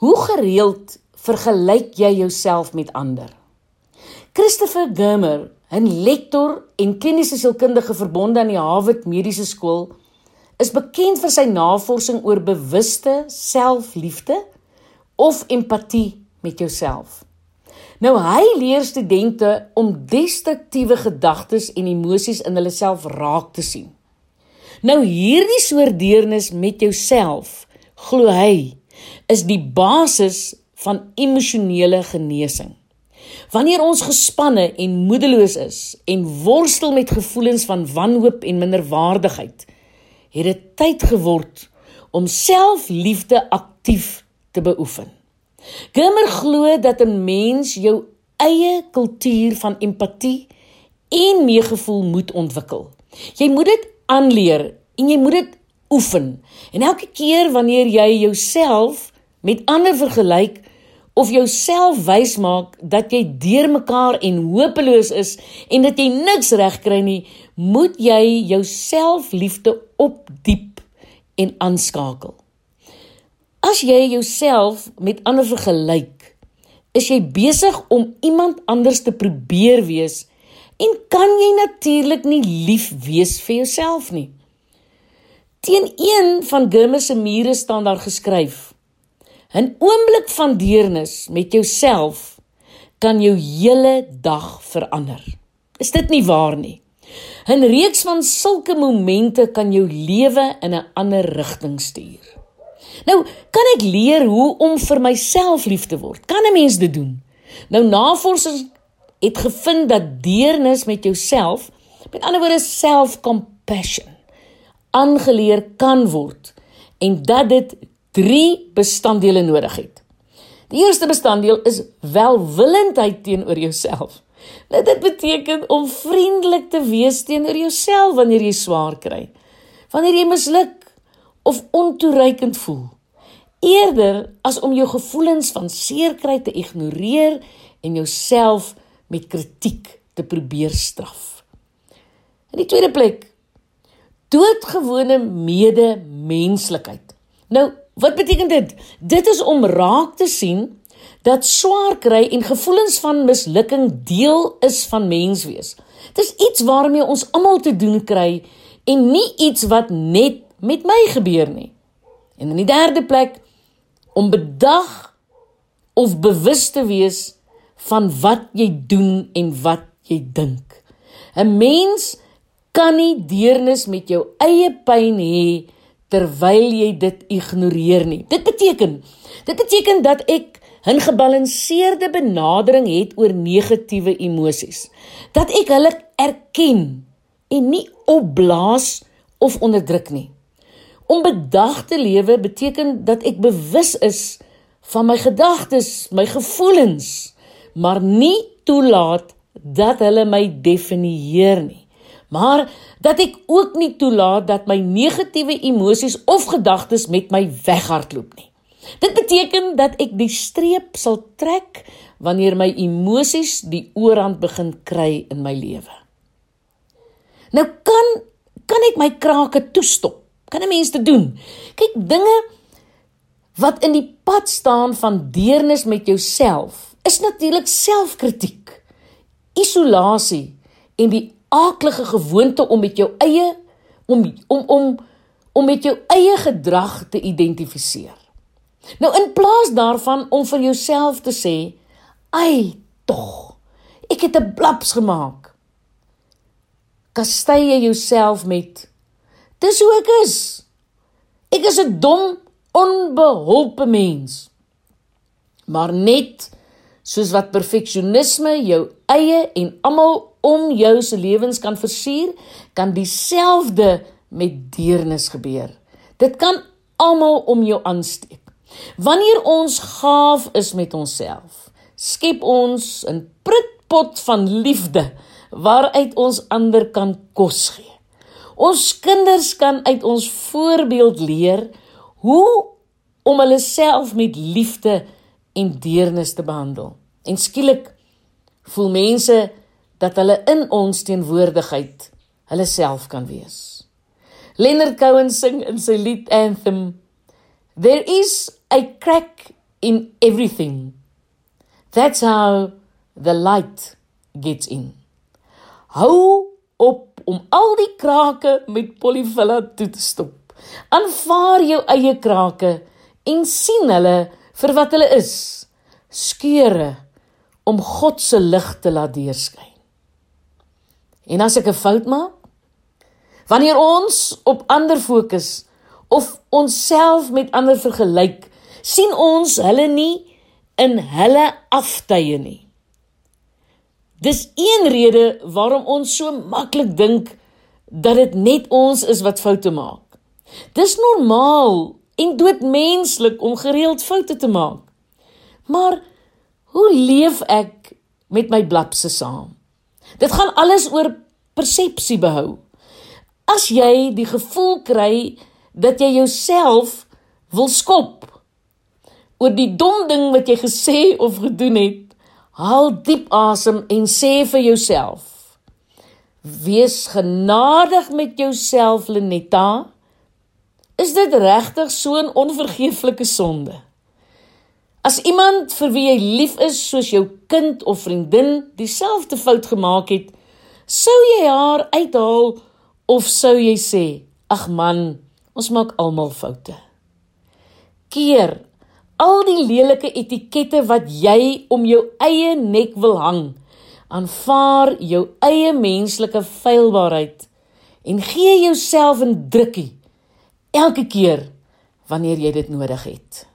Hoe gereeld vergelyk jy jouself met ander? Christopher Gummer, 'n lektor en kliniese sielkundige verbonde aan die Harvard Mediese Skool, is bekend vir sy navorsing oor bewuste selfliefde of empatie met jouself. Nou hy leer studente om destruktiewe gedagtes en emosies in hulle self raak te sien. Nou hierdie soort deernis met jouself, glo hy, is die basis van emosionele genesing. Wanneer ons gespanne en moedeloos is en worstel met gevoelens van wanhoop en minderwaardigheid, het dit tyd geword om selfliefde aktief te beoefen. Gimmer glo dat 'n mens jou eie kultuur van empatie en meegevoel moet ontwikkel. Jy moet dit aanleer en jy moet dit oefen. En elke keer wanneer jy jouself met ander vergelyk of jouself wys maak dat jy deurmekaar en hopeloos is en dat jy niks reg kry nie, moet jy jouself liefde opdiep en aanskakel. As jy jouself met ander vergelyk, is jy besig om iemand anders te probeer wees en kan jy natuurlik nie lief wees vir jouself nie. Teen een van Gurme se mure staan daar geskryf: 'n oomblik van deernis met jouself kan jou hele dag verander. Is dit nie waar nie? 'n Reeks van sulke momente kan jou lewe in 'n ander rigting stuur. Nou, kan ek leer hoe om vir myself lief te word? Kan 'n mens dit doen? Nou navorsers het gevind dat deernis met jouself, met ander woorde self-compassion, aangeleer kan word en dat dit 3 bestanddele nodig het. Die eerste bestanddeel is welwillendheid teenoor jouself. Nou dit beteken om vriendelik te wees teenoor jouself wanneer jy swaar kry. Wanneer jy misluk of ontoereikend voel. Eerder as om jou gevoelens van seerkry te ignoreer en jouself met kritiek te probeer straf. In die tweede plek doodgewone medemenslikheid. Nou, wat beteken dit? Dit is om raak te sien dat swaar kry en gevoelens van mislukking deel is van menswees. Dit is iets waarmee ons almal te doen kry en nie iets wat net met my gebeur nie. En in die derde plek om bedag of bewus te wees van wat jy doen en wat jy dink. 'n Mens kan nie deernis met jou eie pyn hê terwyl jy dit ignoreer nie. Dit beteken dit beteken dat ek 'n gebalanseerde benadering het oor negatiewe emosies. Dat ek hulle erken en nie opblaas of onderdruk nie. Om bedag te lewe beteken dat ek bewus is van my gedagtes, my gevoelens, maar nie toelaat dat hulle my definieer nie. Maar dat ek ook nie toelaat dat my negatiewe emosies of gedagtes met my weghardloop nie. Dit beteken dat ek die streep sal trek wanneer my emosies die oorhand begin kry in my lewe. Nou kan kan ek my krake toestop kan 'n mens te doen. Kyk, dinge wat in die pad staan van deernis met jouself is natuurlik selfkritiek, isolasie en die aaklige gewoonte om met jou eie om om om om met jou eie gedrag te identifiseer. Nou in plaas daarvan om vir jouself te sê, "Ai, tog, ek het 'n blaps gemaak." Kastei jy jouself met Dis hoe ek is. Ek is 'n dom, onbeholpe mens. Maar net soos wat perfeksionisme jou eie en almal om jou se lewens kan versier, kan dieselfde met deernis gebeur. Dit kan almal om jou aansteek. Wanneer ons gaaf is met onsself, skep ons 'n prutpot van liefde waaruit ons ander kan kos gee. Ons kinders kan uit ons voorbeeld leer hoe om hulle self met liefde en deernis te behandel. En skielik voel mense dat hulle in ons teenwoordigheid hulle self kan wees. Leonard Cohen sing in sy lied Anthem There is a crack in everything. That's how the light gets in. Hou op om al die krake met polyfilla toe te stop. Aanvaar jou eie krake en sien hulle vir wat hulle is. Skeure om God se lig te laat deurskyn. En as ek 'n fout maak, wanneer ons op ander fokus of onsself met ander vergelyk, sien ons hulle nie in hulle aftye nie. Dis een rede waarom ons so maklik dink dat dit net ons is wat foute maak. Dis normaal en doodmenslik om gereeld foute te maak. Maar hoe leef ek met my blapse saam? Dit gaan alles oor persepsie behou. As jy die gevoel kry dat jy jouself wil skop oor die dom ding wat jy gesê of gedoen het, haal diep asem en sê vir jouself: Wees genadig met jouself, Lenetta. Is dit regtig so 'n onvergeeflike sonde? As iemand vir wie jy lief is, soos jou kind of vriendin, dieselfde fout gemaak het, sou jy haar uithaal of sou jy sê: "Ag man, ons maak almal foute." Keer al die lelike etikette wat jy om jou eie nek wil hang. Aanvaar jou eie menslike feilbaarheid en gee jouself 'n drukkie elke keer wanneer jy dit nodig het.